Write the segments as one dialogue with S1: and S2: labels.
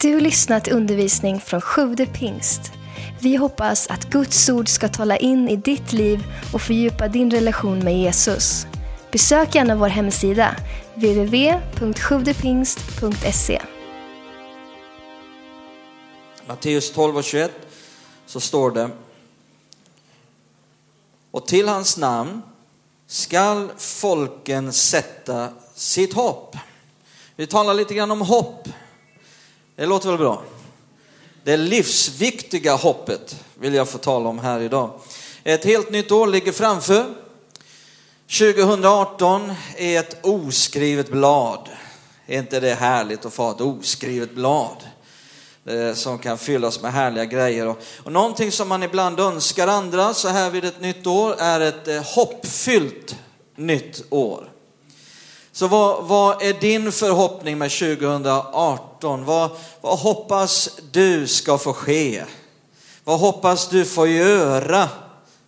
S1: Du lyssnat till undervisning från Sjude pingst. Vi hoppas att Guds ord ska tala in i ditt liv och fördjupa din relation med Jesus. Besök gärna vår hemsida, www.sjuvdepingst.se.
S2: Matteus 12 och 21 så står det Och till hans namn skall folken sätta sitt hopp. Vi talar lite grann om hopp. Det låter väl bra? Det livsviktiga hoppet vill jag få tala om här idag. Ett helt nytt år ligger framför. 2018 är ett oskrivet blad. Är inte det härligt att få ett oskrivet blad? Som kan fyllas med härliga grejer. Och, någonting som man ibland önskar andra så här vid ett nytt år är ett eh, hoppfyllt nytt år. Så vad, vad är din förhoppning med 2018? Vad, vad hoppas du ska få ske? Vad hoppas du få göra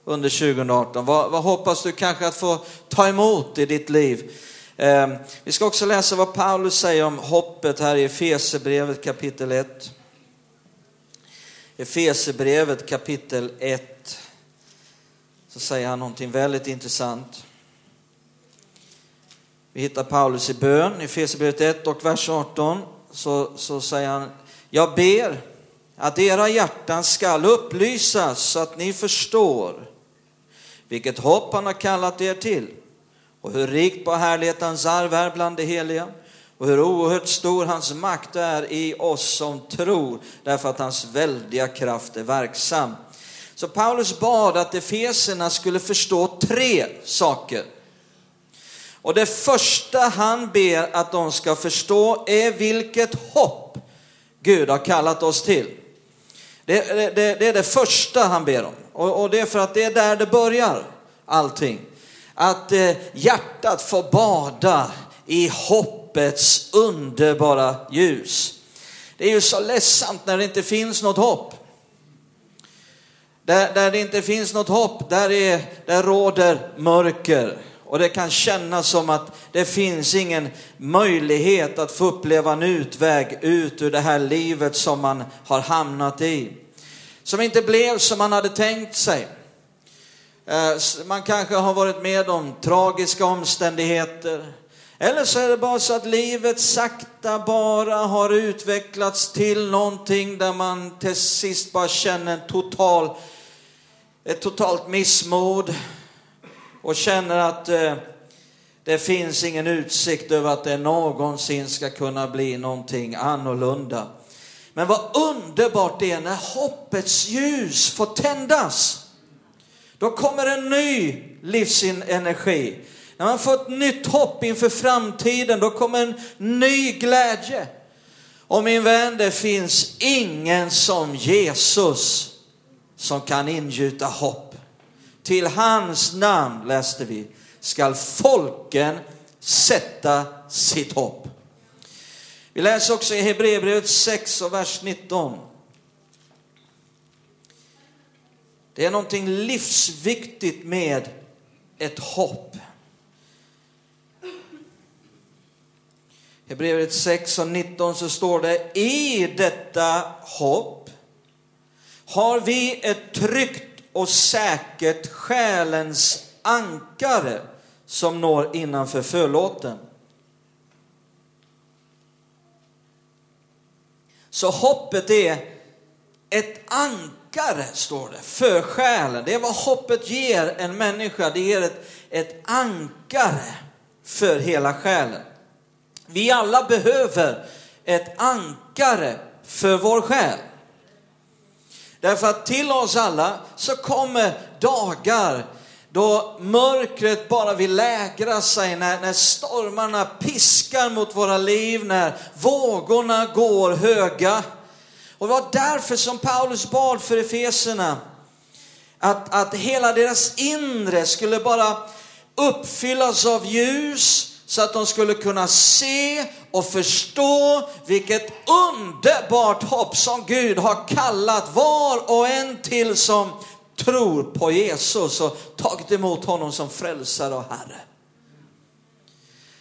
S2: under 2018? Vad, vad hoppas du kanske att få ta emot i ditt liv? Eh, vi ska också läsa vad Paulus säger om hoppet här i Efesierbrevet kapitel 1. Efesierbrevet kapitel 1 så säger han någonting väldigt intressant. Vi hittar Paulus i bön i Efesierbrevet 1 och vers 18 så, så säger han Jag ber att era hjärtan skall upplysas så att ni förstår vilket hopp han har kallat er till och hur rikt på härlighet hans arv är bland de heliga och hur oerhört stor hans makt är i oss som tror därför att hans väldiga kraft är verksam. Så Paulus bad att Efeserna skulle förstå tre saker. Och det första han ber att de ska förstå är vilket hopp Gud har kallat oss till. Det, det, det, är det första han ber om. Och, och, det är för att det är där det börjar, allting. Att eh, hjärtat får bada i hoppets underbara ljus. Det är ju så ledsamt när det inte finns något hopp. Där, där det inte finns något hopp, där, är, där råder mörker. Och det kan kännas som att det finns ingen möjlighet att få uppleva en utväg ut ur det här livet som man har hamnat i. Som inte blev som man hade tänkt sig. Eh, man kanske har varit med om tragiska omständigheter. Eller så är det bara så att livet sakta bara har utvecklats till någonting där man till sist bara känner en total, ett totalt missmod och känner att eh, det finns ingen utsikt över att det någonsin ska kunna bli någonting annorlunda. Men vad underbart det är när hoppets ljus får tändas. Då kommer en ny livsenergi. När man får ett nytt hopp inför framtiden, då kommer en ny glädje. Och min vän, det finns ingen som Jesus som kan ingjuta hopp. Till hans namn, läste vi, skall folken sätta sitt hopp. Vi läser också i Hebreerbrevet 6 och vers 19. Det är någonting livsviktigt med ett hopp. Hebreerbrevet 6 och 19 så står det i detta hopp har vi ett tryggt och säkert själens ankare som når innanför förlåten. Så hoppet är ett ankare, står det, för själen. Det är vad hoppet ger en människa. Det ger ett, ett ankare för hela själen. Vi alla behöver ett ankare för vår själ. Därför att till oss alla så kommer dagar då mörkret bara vill lägra sig, när, när stormarna piskar mot våra liv, när vågorna går höga. Och det var därför som Paulus bad för Efeserna att, att hela deras inre skulle bara uppfyllas av ljus så att de skulle kunna se och förstå vilket underbart hopp som Gud har kallat var och en till som tror på Jesus och tagit emot honom som frälsare och Herre.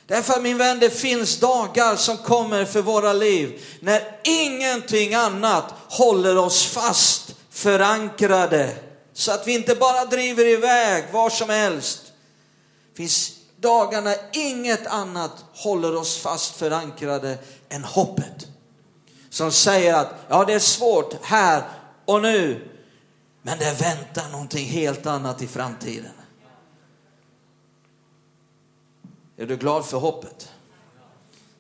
S2: Därför min vän, det finns dagar som kommer för våra liv när ingenting annat håller oss fast förankrade så att vi inte bara driver iväg var som helst. Det finns dagar när inget annat håller oss fast förankrade än hoppet. Som säger att ja, det är svårt här och nu, men det väntar någonting helt annat i framtiden. Är du glad för hoppet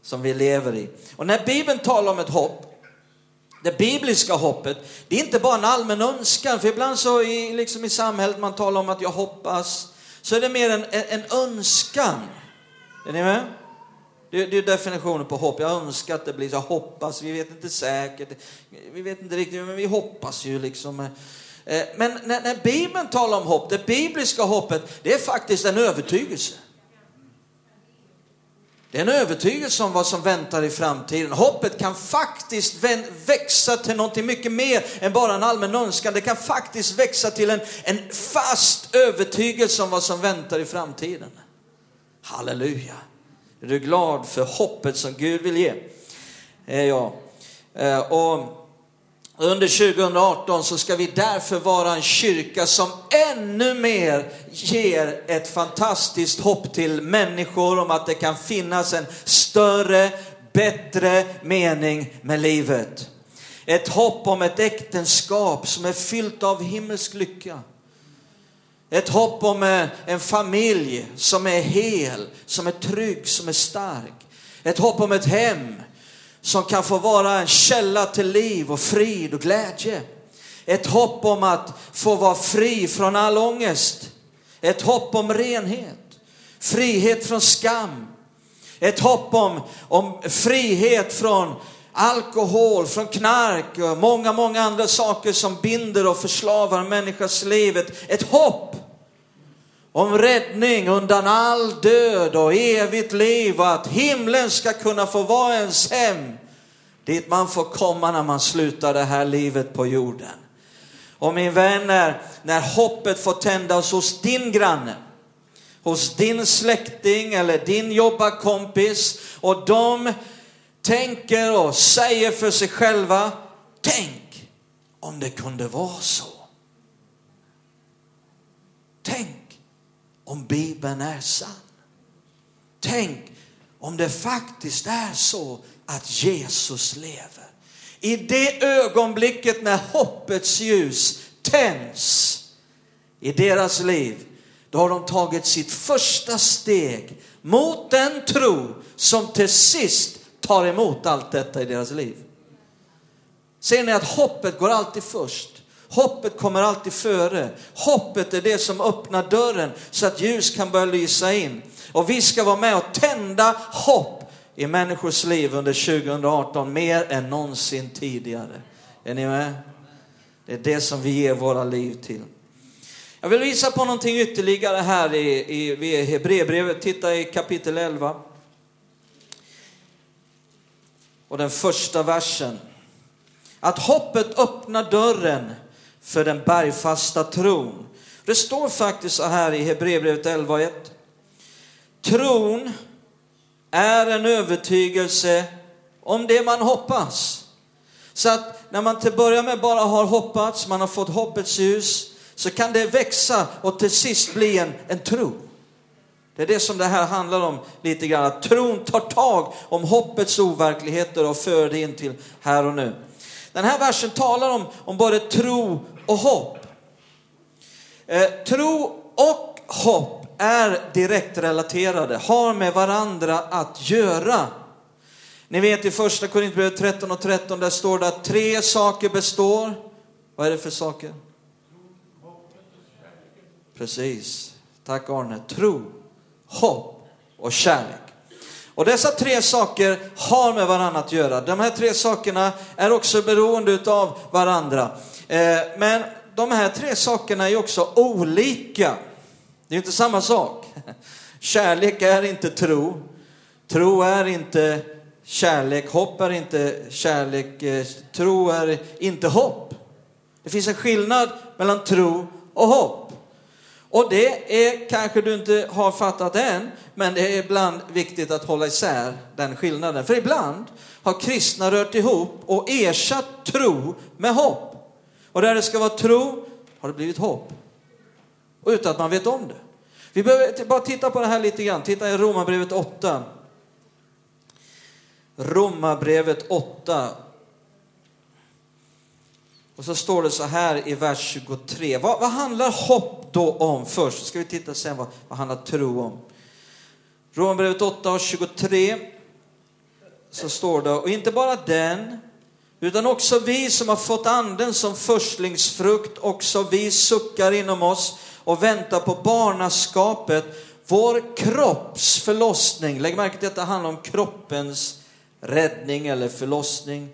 S2: som vi lever i? Och när Bibeln talar om ett hopp, det bibliska hoppet, det är inte bara en allmän önskan, för ibland så i, liksom i samhället man talar om att jag hoppas, så är det mer en, en önskan. Är ni med? Det, det är definitionen på hopp. Jag önskar att det blir så. Hoppas. Vi vet inte säkert. Vi vet inte riktigt, men vi hoppas ju liksom. Eh, men när, när Bibeln talar om hopp, det bibliska hoppet, det är faktiskt en övertygelse. Det är en övertygelse om vad som väntar i framtiden. Hoppet kan faktiskt växa till någonting mycket mer än bara en allmän önskan. Det kan faktiskt växa till en, en fast övertygelse om vad som väntar i framtiden. Halleluja. Är du glad för hoppet som Gud vill ge? Är jag. Eh, och under 2018 så ska vi därför vara en kyrka som ännu mer ger ett fantastiskt hopp till människor om att det kan finnas en större, bättre mening med livet. Ett hopp om ett äktenskap som är fyllt av himmelsk lycka. Ett hopp om en familj som är hel, som är trygg, som är stark. Ett hopp om ett hem som kan få vara en källa till liv och frid och glädje. Ett hopp om att få vara fri från all ångest. Ett hopp om renhet, frihet från skam. Ett hopp om, om frihet från alkohol, från knark och många, många andra saker som binder och förslavar människans liv. Ett, ett hopp om räddning undan all död och evigt liv och att himlen ska kunna få vara ens hem dit man får komma när man slutar det här livet på jorden. Och min vän, när, när hoppet får tändas hos din granne, hos din släkting eller din jobbarkompis och de tänker och säger för sig själva, tänk om det kunde vara så. Tänk om Bibeln är sann. Tänk om det faktiskt är så att Jesus lever. I det ögonblicket när hoppets ljus tänds i deras liv, då har de tagit sitt första steg mot den tro som till sist tar emot allt detta i deras liv. Ser ni att hoppet går alltid först? Hoppet kommer alltid före. Hoppet är det som öppnar dörren så att ljus kan börja lysa in. Och vi ska vara med och tända hopp i människors liv under 2018 mer än någonsin tidigare. Är ni med? Det är det som vi ger våra liv till. Jag vill visa på någonting ytterligare här i, i, i Hebreerbrevet. Titta i kapitel 11. Och den första versen. Att hoppet öppnar dörren för den bergfasta tron. Det står faktiskt så här i Hebreerbrevet 11.1. Tron är en övertygelse om det man hoppas. Så att när man till början med bara har hoppats, man har fått hoppets ljus, så kan det växa och till sist bli en, en tro. Det är det som det här handlar om lite grann, att tron tar tag om hoppets overkligheter och för det in till här och nu. Den här versen talar om, om både tro och hopp. Eh, tro och hopp är direkt relaterade, har med varandra att göra. Ni vet i första Korintierbrevet 13 och 13, där står det att tre saker består. Vad är det för saker? Precis. Tack Arne. Tro, hopp och kärlek. Och dessa tre saker har med varandra att göra. De här tre sakerna är också beroende av varandra. Eh, men de här tre sakerna är också olika. Det är inte samma sak. Kärlek är inte tro. Tro är inte kärlek. Hopp är inte kärlek. Eh, tro är inte hopp. Det finns en skillnad mellan tro och hopp. Och det är kanske du inte har fattat än, men det är ibland viktigt att hålla isär den skillnaden. För ibland har kristna rört ihop och ersatt tro med hopp. Och där det ska vara tro har det blivit hopp. Och utan att man vet om det. Vi behöver bara titta på det här lite grann. Titta i Romarbrevet 8. Romarbrevet 8. Och så står det så här i vers 23. Vad, vad handlar hopp då om först? Så ska vi titta sen vad, vad handlar tro om. Romarbrevet 8 och 23 så står det, och inte bara den, utan också vi som har fått anden som förstlingsfrukt, också vi suckar inom oss och väntar på barnaskapet, vår kropps förlossning. Lägg märke till att det handlar om kroppens räddning eller förlossning.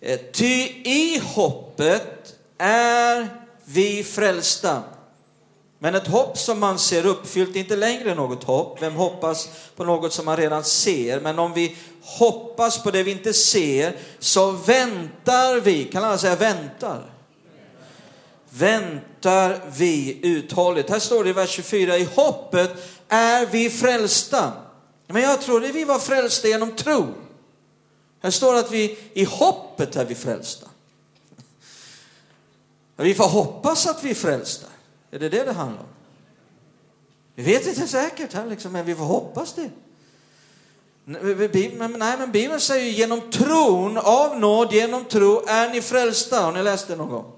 S2: Eh, ty i hoppet är vi frälsta. Men ett hopp som man ser uppfyllt är inte längre något hopp. Vem hoppas på något som man redan ser? Men om vi hoppas på det vi inte ser så väntar vi, kan alla säga väntar? Väntar vi uthålligt. Här står det i vers 24, i hoppet är vi frälsta. Men jag trodde vi var frälsta genom tro. Här står det att vi i hoppet är vi frälsta. Vi får hoppas att vi är frälsta. Är det det det handlar om? Vi vet inte säkert, här liksom, men vi får hoppas det. Men, nej, men Bibeln säger genom tron, av nåd, genom tro är ni frälsta. Har ni läst det någon gång?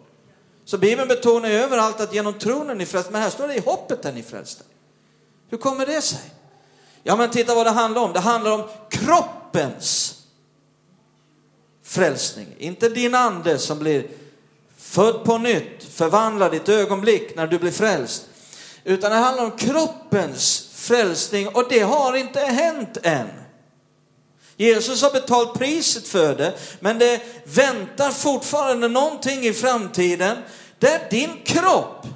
S2: Så Bibeln betonar ju överallt att genom tron är ni frälsta, men här står det i hoppet är ni frälsta. Hur kommer det sig? Ja, men titta vad det handlar om. Det handlar om kroppens frälsning. Inte din ande som blir född på nytt, förvandla ditt ögonblick när du blir frälst. Utan det handlar om kroppens frälsning och det har inte hänt än. Jesus har betalt priset för det, men det väntar fortfarande någonting i framtiden där din kropp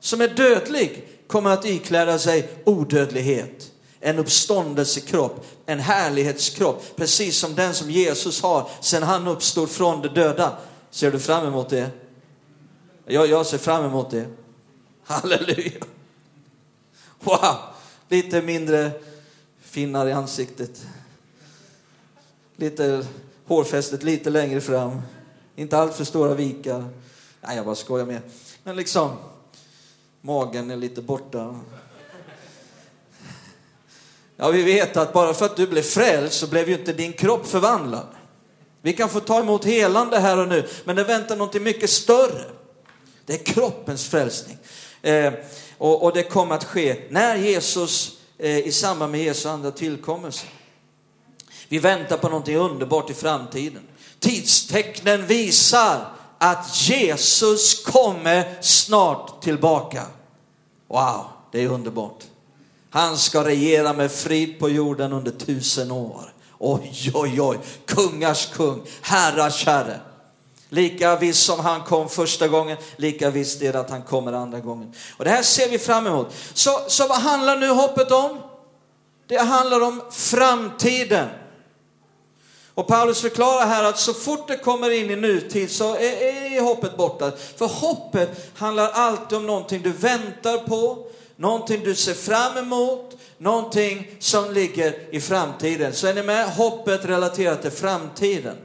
S2: som är dödlig kommer att ikläda sig odödlighet en uppståndelsekropp, en härlighetskropp, precis som den som Jesus har sedan han uppstod från de döda. Ser du fram emot det? Jag, jag ser fram emot det. Halleluja! Wow! Lite mindre finnar i ansiktet. Lite hårfästet lite längre fram. Inte allt för stora vikar. Nej, jag bara skojar med. Men liksom, magen är lite borta. Ja, vi vet att bara för att du blev frälst så blev ju inte din kropp förvandlad. Vi kan få ta emot helande här och nu, men det väntar något mycket större. Det är kroppens frälsning. Eh, och, och, det kommer att ske när Jesus, eh, i samband med Jesu andra tillkommelse. Vi väntar på någonting underbart i framtiden. Tidstecknen visar att Jesus kommer snart tillbaka. Wow, det är underbart. Han ska regera med frid på jorden under tusen år. Oj, oj, oj, kungars kung, herrars herre. Lika visst som han kom första gången, lika visst är det att han kommer andra gången. Och det här ser vi fram emot. Så, så vad handlar nu hoppet om? Det handlar om framtiden. Och Paulus förklarar här att så fort det kommer in i nutid så är, är hoppet borta. För hoppet handlar alltid om någonting du väntar på, någonting du ser fram emot, någonting som ligger i framtiden. Så är ni med? Hoppet relaterat till framtiden.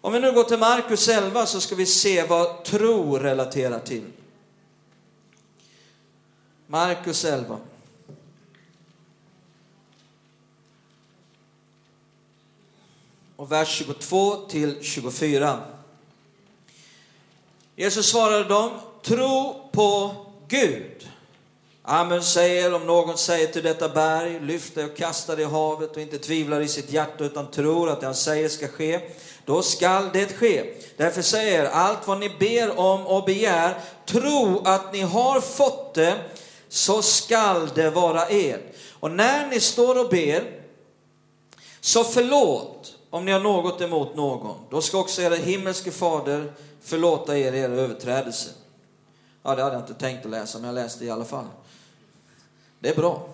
S2: Om vi nu går till Markus 11 så ska vi se vad tro relaterar till. Markus 11. Och vers 22 till 24. Jesus svarade dem, tro på Gud. Amen säger, om någon säger till detta berg, lyft dig och kasta dig i havet och inte tvivlar i sitt hjärta utan tror att det han säger ska ske, då skall det ske. Därför säger allt vad ni ber om och begär, tro att ni har fått det, så skall det vara er. Och när ni står och ber, så förlåt om ni har något emot någon. Då ska också er himmelske fader förlåta er era överträdelser. Ja, det hade jag inte tänkt att läsa, men jag läste i alla fall. Det är bra.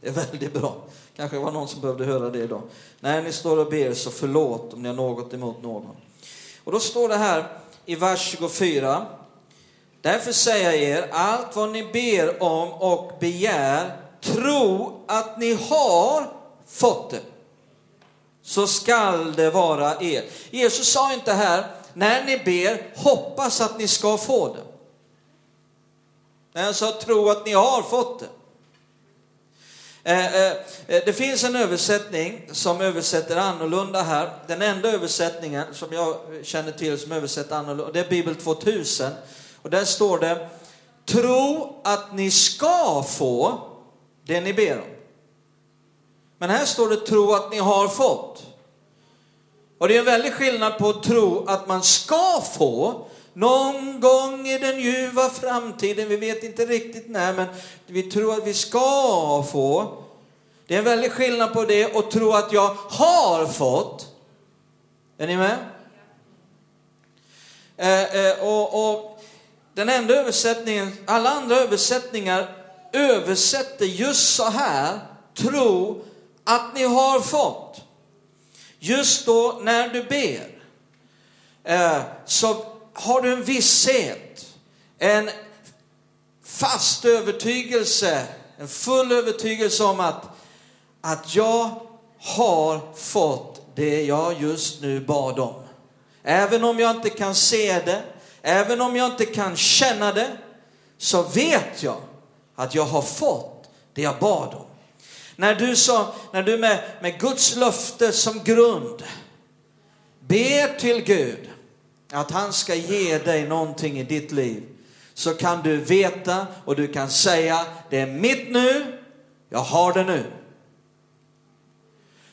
S2: Det är väldigt bra. Kanske var någon som behövde höra det idag. När ni står och ber så förlåt om ni har något emot någon. Och då står det här i vers 24. Därför säger jag er, allt vad ni ber om och begär, tro att ni har fått det. Så skall det vara er. Jesus sa inte här, när ni ber, hoppas att ni ska få det. Nej han sa tro att ni har fått det. Eh, eh, eh, det finns en översättning som översätter annorlunda här. Den enda översättningen som jag känner till som översätter annorlunda, det är Bibel 2000. Och där står det, tro att ni ska få det ni ber om. Men här står det tro att ni har fått. Och det är en väldig skillnad på att tro att man ska få någon gång i den ljuva framtiden, vi vet inte riktigt när, men vi tror att vi ska få. Det är en väldig skillnad på det och tro att jag har fått. Är ni med? Eh, eh, och, och den enda översättningen, alla andra översättningar översätter just så här, tro att ni har fått. Just då när du ber, eh, så har du en visshet, en fast övertygelse, en full övertygelse om att, att jag har fått det jag just nu bad om. Även om jag inte kan se det, även om jag inte kan känna det, så vet jag att jag har fått det jag bad om. När du, så, när du med, med Guds löfte som grund ber till Gud att han ska ge dig någonting i ditt liv, så kan du veta och du kan säga, det är mitt nu, jag har det nu.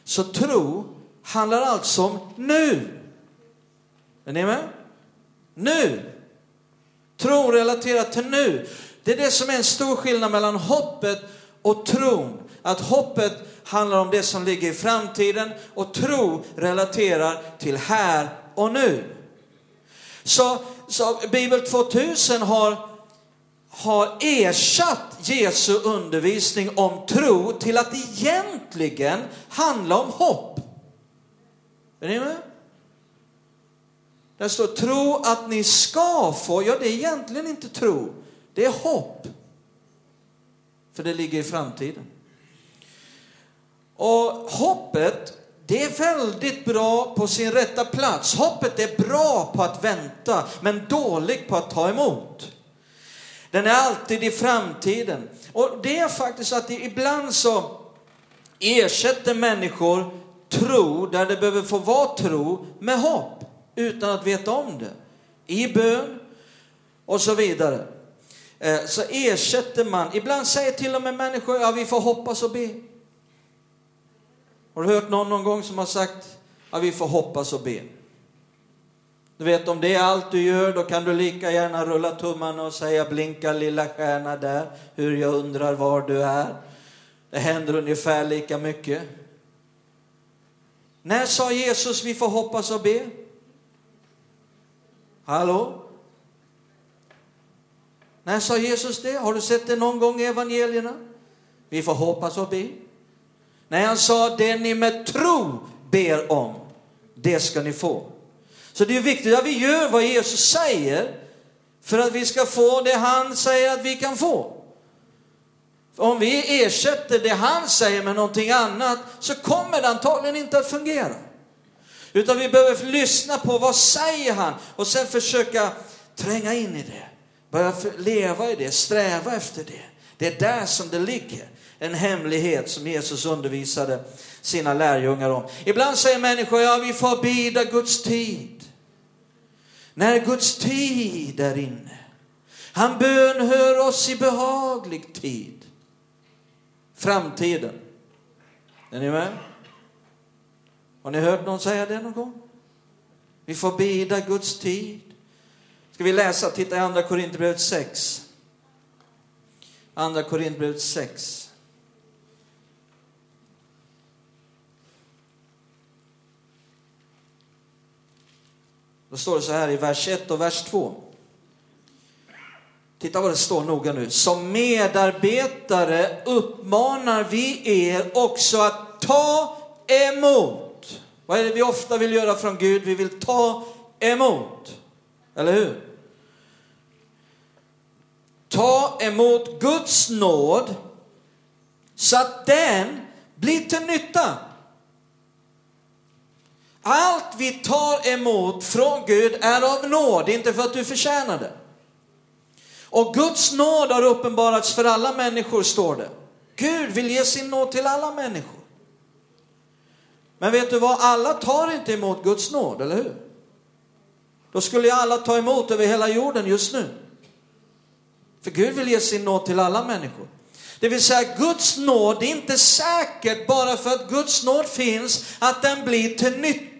S2: Så tro handlar alltså om nu. Är ni med? Nu. Tro relaterat till nu. Det är det som är en stor skillnad mellan hoppet och tron. Att hoppet handlar om det som ligger i framtiden och tro relaterar till här och nu. Så, så Bibel 2000 har, har ersatt Jesu undervisning om tro till att egentligen handla om hopp. Är ni med? Där står tro att ni ska få, ja det är egentligen inte tro, det är hopp. För det ligger i framtiden. Och hoppet, det är väldigt bra på sin rätta plats. Hoppet är bra på att vänta, men dåligt på att ta emot. Den är alltid i framtiden. Och det är faktiskt så att ibland så ersätter människor tro, där det behöver få vara tro, med hopp, utan att veta om det. I bön och så vidare. Eh, så ersätter man, ibland säger till och med människor, ja vi får hoppas och be. Har du hört någon någon gång som har sagt, att vi får hoppas och be. Du vet om det är allt du gör, då kan du lika gärna rulla tummarna och säga blinka lilla stjärna där, hur jag undrar var du är. Det händer ungefär lika mycket. När sa Jesus vi får hoppas och be? Hallå? När sa Jesus det? Har du sett det någon gång i evangelierna? Vi får hoppas och be. Nej han sa det ni med tro ber om, det ska ni få. Så det är viktigt att vi gör vad Jesus säger för att vi ska få det han säger att vi kan få. Om vi ersätter det han säger med någonting annat så kommer det antagligen inte att fungera. Utan vi behöver lyssna på vad säger han och sen försöka tränga in i det. Börja leva i det, sträva efter det. Det är där som det ligger. En hemlighet som Jesus undervisade sina lärjungar om. Ibland säger människor, ja vi får bida Guds tid. När Guds tid är inne. Han bönhör oss i behaglig tid. Framtiden. Är ni med? Har ni hört någon säga det någon gång? Vi får bida Guds tid. Ska vi läsa, titta i andra Korinthierbrevet 6. Andra Korinthierbrevet 6. Då står det så här i vers 1 och vers 2. Titta vad det står noga nu. Som medarbetare uppmanar vi er också att ta emot. Vad är det vi ofta vill göra från Gud? Vi vill ta emot. Eller hur? ta emot Guds nåd så att den blir till nytta. Allt vi tar emot från Gud är av nåd, inte för att du förtjänar det. Och Guds nåd har uppenbarats för alla människor, står det. Gud vill ge sin nåd till alla människor. Men vet du vad, alla tar inte emot Guds nåd, eller hur? Då skulle ju alla ta emot över hela jorden just nu. För Gud vill ge sin nåd till alla människor. Det vill säga Guds nåd, det är inte säkert bara för att Guds nåd finns att den blir till nytta.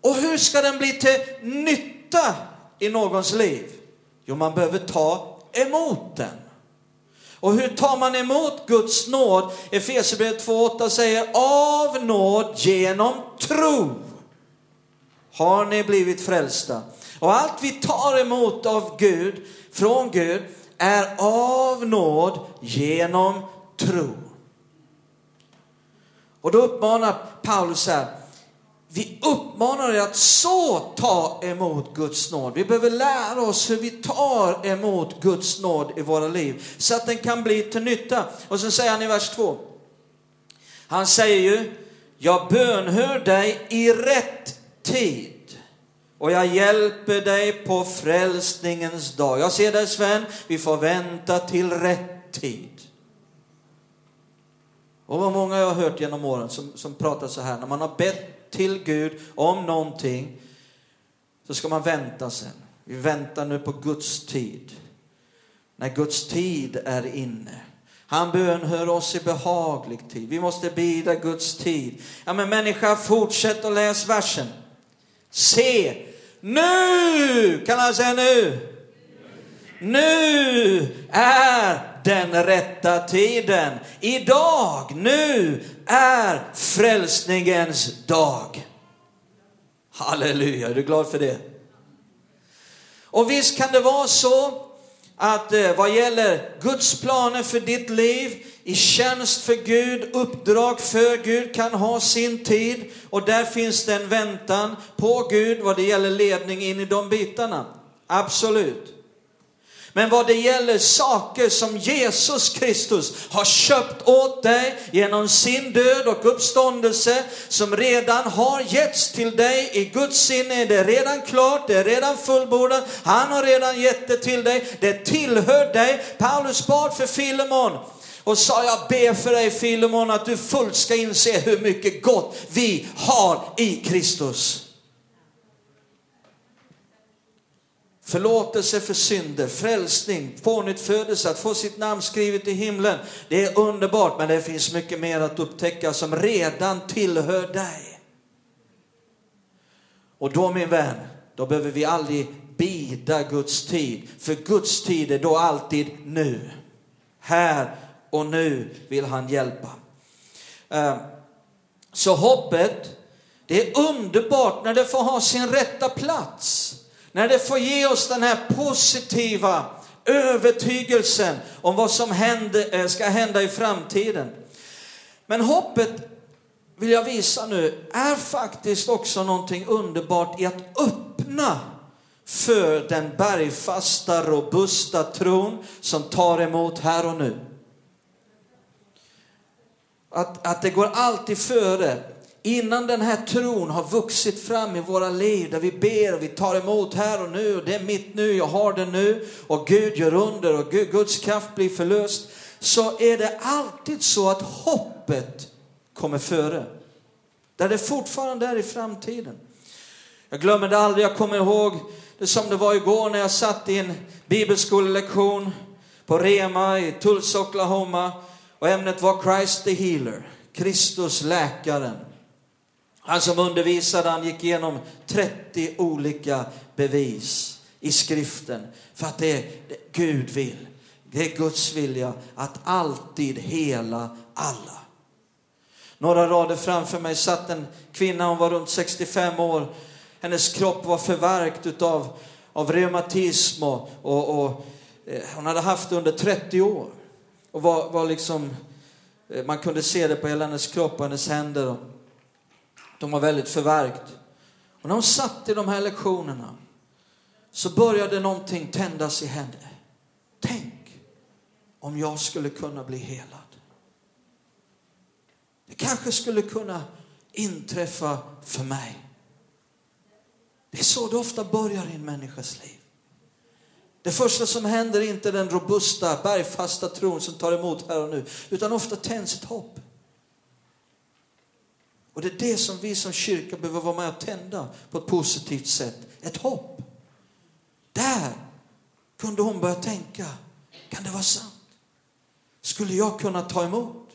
S2: Och hur ska den bli till nytta i någons liv? Jo, man behöver ta emot den. Och hur tar man emot Guds nåd? Efesierbrevet 2.8 säger av nåd genom tro har ni blivit frälsta. Och allt vi tar emot av Gud, från Gud, är av nåd genom tro. Och då uppmanar Paulus här, vi uppmanar er att så ta emot Guds nåd. Vi behöver lära oss hur vi tar emot Guds nåd i våra liv så att den kan bli till nytta. Och så säger han i vers 2. Han säger ju, jag bönhör dig i rätt tid och jag hjälper dig på frälsningens dag. Jag ser dig Sven, vi får vänta till rätt tid. Och vad många jag har hört genom åren som, som pratar så här, när man har bett till Gud om någonting så ska man vänta sen. Vi väntar nu på Guds tid. När Guds tid är inne. Han bönhör oss i behaglig tid. Vi måste bida Guds tid. Ja men människa, fortsätt att läsa versen. Se, nu! Kan han säga nu? Nu är den rätta tiden. Idag, nu är frälsningens dag. Halleluja, är du glad för det? Och visst kan det vara så att eh, vad gäller Guds planer för ditt liv, i tjänst för Gud, uppdrag för Gud kan ha sin tid och där finns det en väntan på Gud vad det gäller ledning in i de bitarna. Absolut. Men vad det gäller saker som Jesus Kristus har köpt åt dig genom sin död och uppståndelse som redan har getts till dig i Guds sinne. Det är redan klart, det är redan fullbordat. Han har redan gett det till dig. Det tillhör dig. Paulus bad för Filemon och sa jag ber för dig Filemon att du fullt ska inse hur mycket gott vi har i Kristus. Förlåtelse för synder, frälsning, pånyttfödelse, att få sitt namn skrivet i himlen. Det är underbart, men det finns mycket mer att upptäcka som redan tillhör dig. Och då min vän, då behöver vi aldrig bida Guds tid, för Guds tid är då alltid nu. Här och nu vill han hjälpa. Eh, så hoppet, det är underbart när det får ha sin rätta plats. När det får ge oss den här positiva övertygelsen om vad som händer, eh, ska hända i framtiden. Men hoppet, vill jag visa nu, är faktiskt också någonting underbart i att öppna för den bergfasta, robusta tron som tar emot här och nu. Att, att det går alltid före Innan den här tron har vuxit fram i våra liv, där vi ber och vi tar emot här och nu, och det är mitt nu, jag har det nu, och Gud gör under och Guds kraft blir förlöst, så är det alltid så att hoppet kommer före. Där det fortfarande är i framtiden. Jag glömmer det aldrig, jag kommer ihåg det som det var igår när jag satt i en bibelskolelektion på Rema i Tulsa, Oklahoma, och ämnet var Christ the Healer, Kristus läkaren. Han som undervisade, han gick igenom 30 olika bevis i skriften för att det är det Gud vill. Det är Guds vilja att alltid hela alla. Några rader framför mig satt en kvinna, hon var runt 65 år. Hennes kropp var förvärkt utav, av reumatism och, och, och eh, hon hade haft det under 30 år. Och var, var liksom, eh, man kunde se det på hela hennes kropp och hennes händer. De var väldigt förvärkt. Och när hon satt i de här lektionerna så började någonting tändas i henne. Tänk om jag skulle kunna bli helad. Det kanske skulle kunna inträffa för mig. Det är så det ofta börjar i en människas liv. Det första som händer är inte den robusta, bergfasta tron som tar emot här och nu, utan ofta tänds ett hopp. Och det är det som vi som kyrka behöver vara med och tända på ett positivt sätt. Ett hopp. Där kunde hon börja tänka, kan det vara sant? Skulle jag kunna ta emot?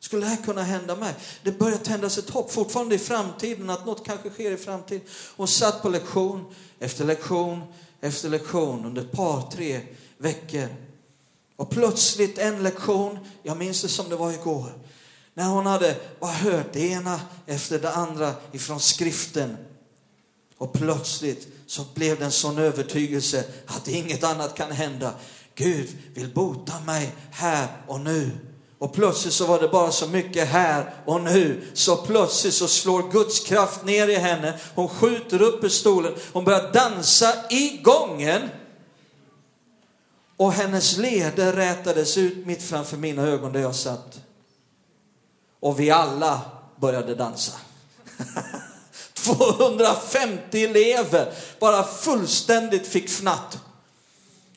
S2: Skulle det här kunna hända mig? Det börjar tändas ett hopp, fortfarande i framtiden, att något kanske sker i framtiden. Hon satt på lektion efter lektion efter lektion under ett par, tre veckor. Och plötsligt en lektion, jag minns det som det var igår, när hon hade bara hört det ena efter det andra ifrån skriften. Och plötsligt så blev det en sån övertygelse att inget annat kan hända. Gud vill bota mig här och nu. Och plötsligt så var det bara så mycket här och nu. Så plötsligt så slår Guds kraft ner i henne. Hon skjuter upp ur stolen. Hon börjar dansa i gången. Och hennes leder rätades ut mitt framför mina ögon där jag satt. Och vi alla började dansa. 250 elever bara fullständigt fick fnatt.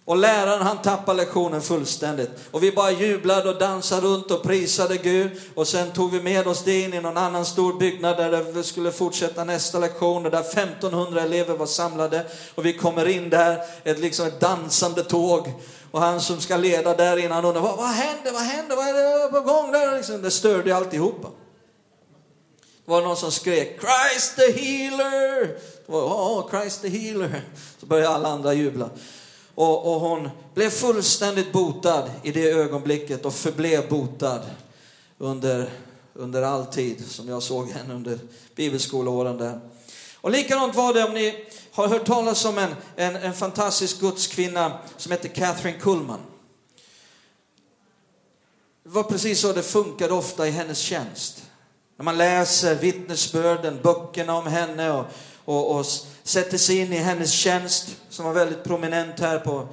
S2: Och läraren han tappade lektionen fullständigt. Och vi bara jublade och dansade runt och prisade Gud. Och sen tog vi med oss det in i någon annan stor byggnad där vi skulle fortsätta nästa lektion. Och där 1500 elever var samlade. Och vi kommer in där, ett, liksom ett dansande tåg. Och han som ska leda där innan undrar, vad, vad händer, vad händer, vad är det på gång där? Liksom, det störde alltihopa. Det var någon som skrek Christ the healer. Var, oh, Christ the healer. Så började alla andra jubla. Och, och, hon blev fullständigt botad i det ögonblicket och förblev botad under, under all tid som jag såg henne under bibelskoleåren där. Och likadant var det om ni har hört talas om en, en, en fantastisk gudskvinna som heter Catherine Kullman. Det var precis så det funkade ofta i hennes tjänst. När man läser vittnesbörden, böckerna om henne och, och, och sätter sig in i hennes tjänst som var väldigt prominent här på,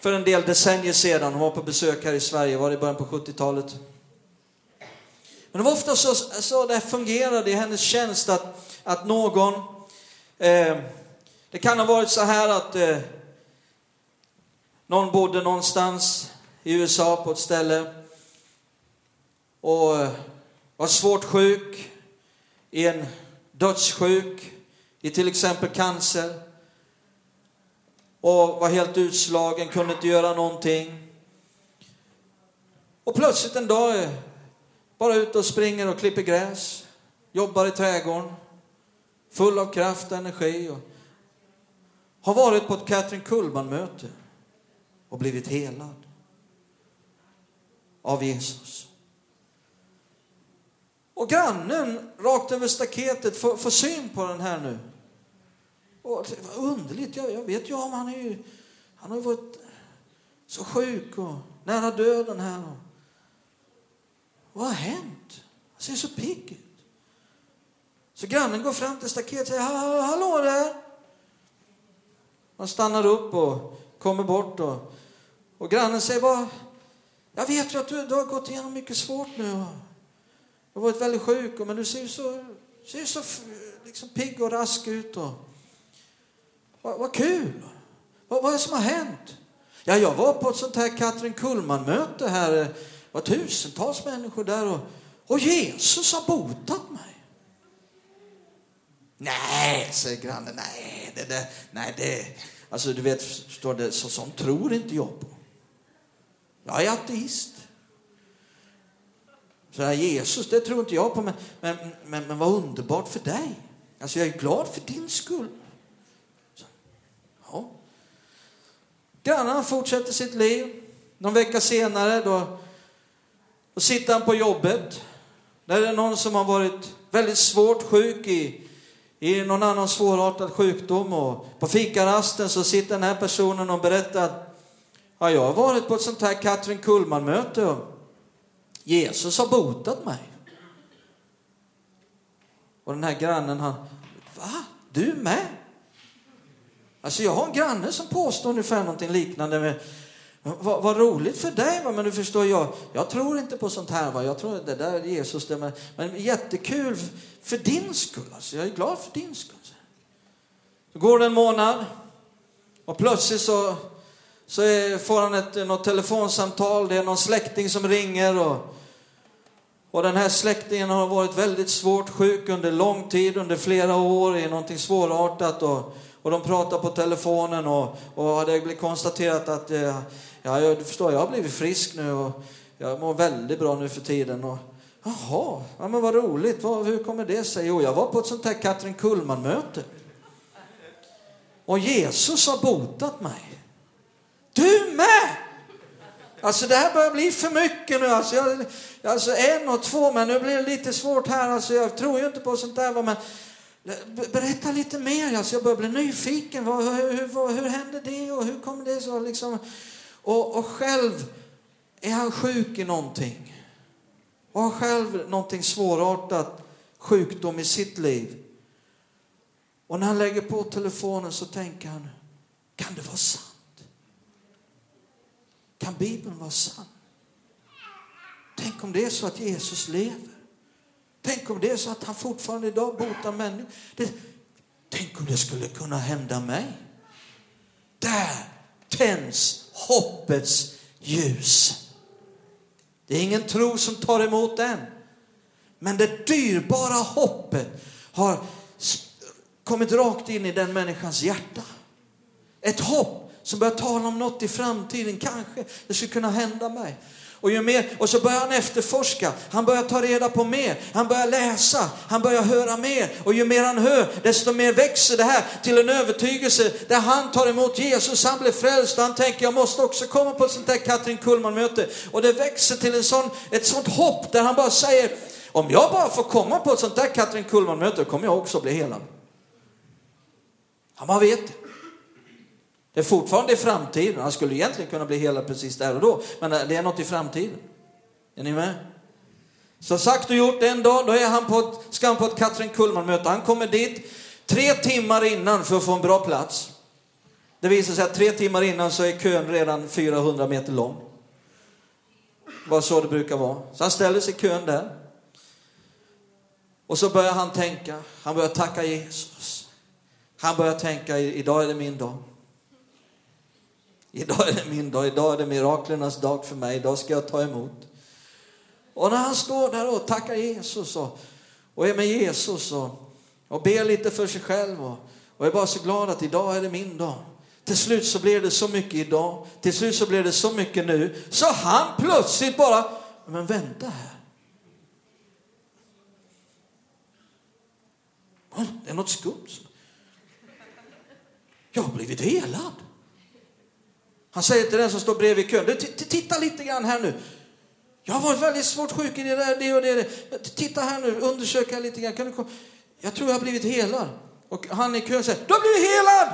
S2: för en del decennier sedan. Hon var på besök här i Sverige, var det i början på 70-talet. Men det var ofta så, så det fungerade i hennes tjänst att, att någon, eh, det kan ha varit så här att eh, någon bodde någonstans i USA på ett ställe och eh, var svårt sjuk, i en dödssjuk, i till exempel cancer och var helt utslagen, kunde inte göra någonting. Och plötsligt en dag eh, bara ut och springer och klipper gräs, jobbar i trädgården, full av kraft och energi. Och har varit på ett Katrin Kullman-möte och blivit helad av Jesus. Och grannen rakt över staketet får, får syn på den här nu. Och det var underligt, jag, jag vet ju om han är ju, han har varit så sjuk och nära döden här. Och, vad har hänt? Han ser så pigg ut. Så grannen går fram till staketet och säger, hallå där. Man stannar upp och kommer bort och, och grannen säger, vad, jag vet ju att du, du har gått igenom mycket svårt nu. Du har varit väldigt sjuk, men du ser så, ser så liksom pigg och rask ut. Och, vad, vad kul! Vad, vad är det som har hänt? Ja, jag var på ett sånt här Katrin Kullman-möte här. Det var tusentals människor där och, och Jesus har botat mig. Nej, säger grannen. Nej, det, det, nej, det, alltså du vet, står det, så, sånt tror inte jag på. Jag är ateist. Så här, Jesus, det tror inte jag på, men, men, men, men vad underbart för dig. Alltså jag är glad för din skull. Så, ja. Grannen fortsätter sitt liv. Någon vecka senare då, då sitter han på jobbet. Där är det någon som har varit väldigt svårt sjuk i, i någon annan svårartad sjukdom. Och på fikarasten så sitter den här personen och berättar att Ja, jag har varit på ett sånt här Katrin Kullman-möte och Jesus har botat mig. Och den här grannen, han, va? Du med? Alltså jag har en granne som påstår ungefär någonting liknande med vad, vad roligt för dig, va? men du förstår, jag, jag tror inte på sånt här. Va? Jag tror det där är Jesus, det, men, men jättekul för din skull. Alltså. Jag är glad för din skull. Så går det en månad och plötsligt så, så är, får han ett något telefonsamtal. Det är någon släkting som ringer och, och den här släktingen har varit väldigt svårt sjuk under lång tid, under flera år, i någonting svårartat. Och, och de pratar på telefonen och, och det blir konstaterat att eh, ja, du förstår, jag har blivit frisk nu och jag mår väldigt bra nu för tiden. Och, Jaha, ja, men vad roligt. Vad, hur kommer det sig? Jo, jag var på ett sånt här Katrin Kullman-möte. Och Jesus har botat mig. Du med! Alltså det här börjar bli för mycket nu. Alltså, jag, alltså en och två, men nu blir det lite svårt här. Alltså, jag tror ju inte på sånt där. Men berätta lite mer. Alltså, jag börjar bli nyfiken. Vad, hur, hur, hur hände det och hur kom det så? Liksom. Och, och själv är han sjuk i någonting. Och har själv någonting svårartat sjukdom i sitt liv. Och när han lägger på telefonen så tänker han, kan det vara sant? Kan Bibeln vara sann? Tänk om det är så att Jesus lever. Tänk om det är så att han fortfarande idag botar människor. Det, tänk om det skulle kunna hända mig. Där tänds hoppets ljus. Det är ingen tro som tar emot den. Men det dyrbara hoppet har kommit rakt in i den människans hjärta. Ett hopp som börjar tala om något i framtiden. Kanske det skulle kunna hända mig. Och, ju mer, och så börjar han efterforska, han börjar ta reda på mer, han börjar läsa, han börjar höra mer. Och ju mer han hör, desto mer växer det här till en övertygelse där han tar emot Jesus, han blir frälst och han tänker jag måste också komma på ett sånt där Katrin Kullman-möte. Och det växer till en sån, ett sånt hopp där han bara säger, om jag bara får komma på ett sånt där Katrin Kullman-möte kommer jag också bli helad. Ja, man vet det. Det är fortfarande i framtiden. Han skulle egentligen kunna bli helad precis där och då, men det är något i framtiden. Är ni med? Så sagt och gjort, en dag då är han på ett, ska han på ett Katrin Kullman-möte. Han kommer dit tre timmar innan för att få en bra plats. Det visar sig att tre timmar innan så är kön redan 400 meter lång. Det var så det brukar vara. Så han ställer sig i kön där. Och så börjar han tänka, han börjar tacka Jesus. Han börjar tänka, idag är det min dag. Idag är det min dag, idag är det miraklernas dag för mig, idag ska jag ta emot. Och när han står där och tackar Jesus och, och är med Jesus och, och ber lite för sig själv och, och är bara så glad att idag är det min dag. Till slut så blir det så mycket idag, till slut så blir det så mycket nu, så han plötsligt bara, men vänta här. Det är något skumt. Jag har blivit helad. Han säger till den som står bredvid kön, titta lite grann här nu. Jag har varit väldigt svårt sjuk i det där, det och det. Titta här nu, undersök här lite grann. Kan du komma? Jag tror jag har blivit helad. Och han i kön säger, du har blivit helad!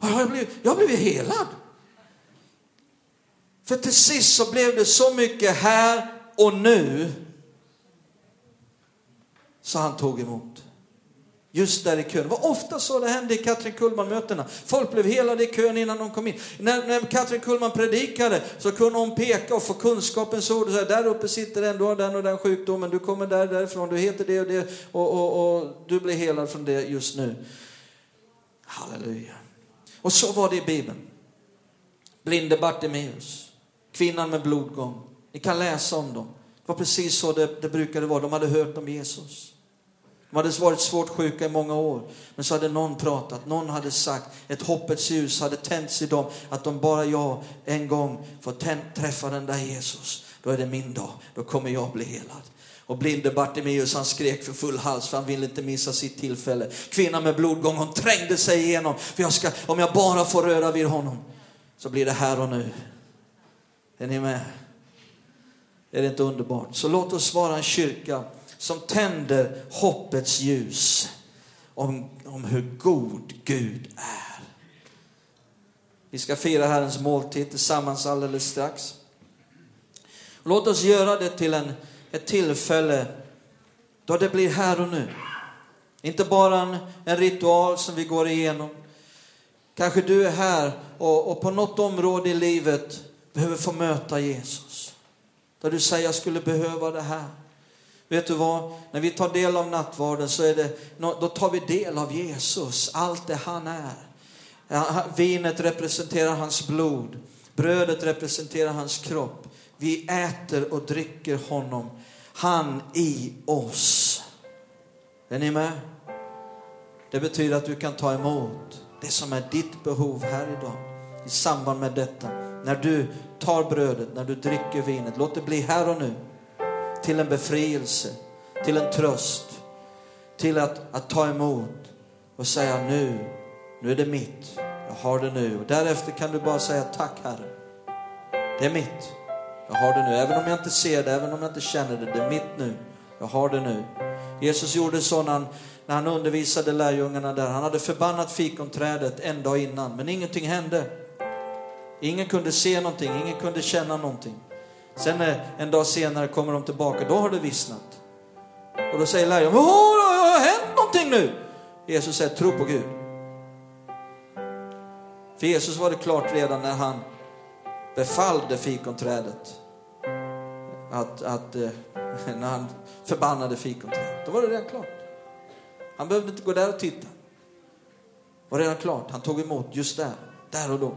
S2: Jag har blivit, jag har blivit helad. För till sist så blev det så mycket här och nu så han tog emot just där i kön. Det var ofta så det hände i Katrin Kullman-mötena. Folk blev helade i kön innan de kom in. När, när Katrin Kullman predikade så kunde hon peka och få kunskapens ord och säga, där uppe sitter en, du har den och den sjukdomen, du kommer där därifrån, du heter det och det och, och, och du blir helad från det just nu. Halleluja. Och så var det i Bibeln. Blinde Bartimeus, kvinnan med blodgång. Ni kan läsa om dem. Det var precis så det, det brukade vara. De hade hört om Jesus. De hade varit svårt sjuka i många år. Men så hade någon pratat, någon hade sagt, ett hoppets ljus hade tänts i dem. Att om bara jag en gång får träffa den där Jesus, då är det min dag. Då kommer jag bli helad. Och blinde Bartimeus han skrek för full hals för han ville inte missa sitt tillfälle. Kvinnan med blodgång hon trängde sig igenom. För jag ska, om jag bara får röra vid honom så blir det här och nu. Är ni med? Är det inte underbart? Så låt oss vara en kyrka som tänder hoppets ljus om, om hur god Gud är. Vi ska fira Herrens måltid tillsammans alldeles strax. Låt oss göra det till en, ett tillfälle då det blir här och nu. Inte bara en, en ritual som vi går igenom. Kanske du är här och, och på något område i livet behöver få möta Jesus. Där du säger, jag skulle behöva det här. Vet du vad? När vi tar del av nattvarden så är det, då tar vi del av Jesus, allt det han är. Vinet representerar hans blod. Brödet representerar hans kropp. Vi äter och dricker honom. Han i oss. Är ni med? Det betyder att du kan ta emot det som är ditt behov här idag. I samband med detta. När du tar brödet, när du dricker vinet. Låt det bli här och nu. Till en befrielse, till en tröst. Till att, att ta emot och säga nu, nu är det mitt. Jag har det nu. Och därefter kan du bara säga tack Herre. Det är mitt. Jag har det nu. Även om jag inte ser det, även om jag inte känner det. Det är mitt nu. Jag har det nu. Jesus gjorde så när han, när han undervisade lärjungarna där. Han hade förbannat fikonträdet en dag innan, men ingenting hände. Ingen kunde se någonting, ingen kunde känna någonting. Sen eh, en dag senare kommer de tillbaka, då har det vissnat. Och då säger lärjungarna, det har hänt någonting nu. Jesus säger, tro på Gud. För Jesus var det klart redan när han befallde fikonträdet. Att, att eh, när han förbannade fikonträdet, då var det redan klart. Han behövde inte gå där och titta. Det var redan klart, han tog emot just där, där och då.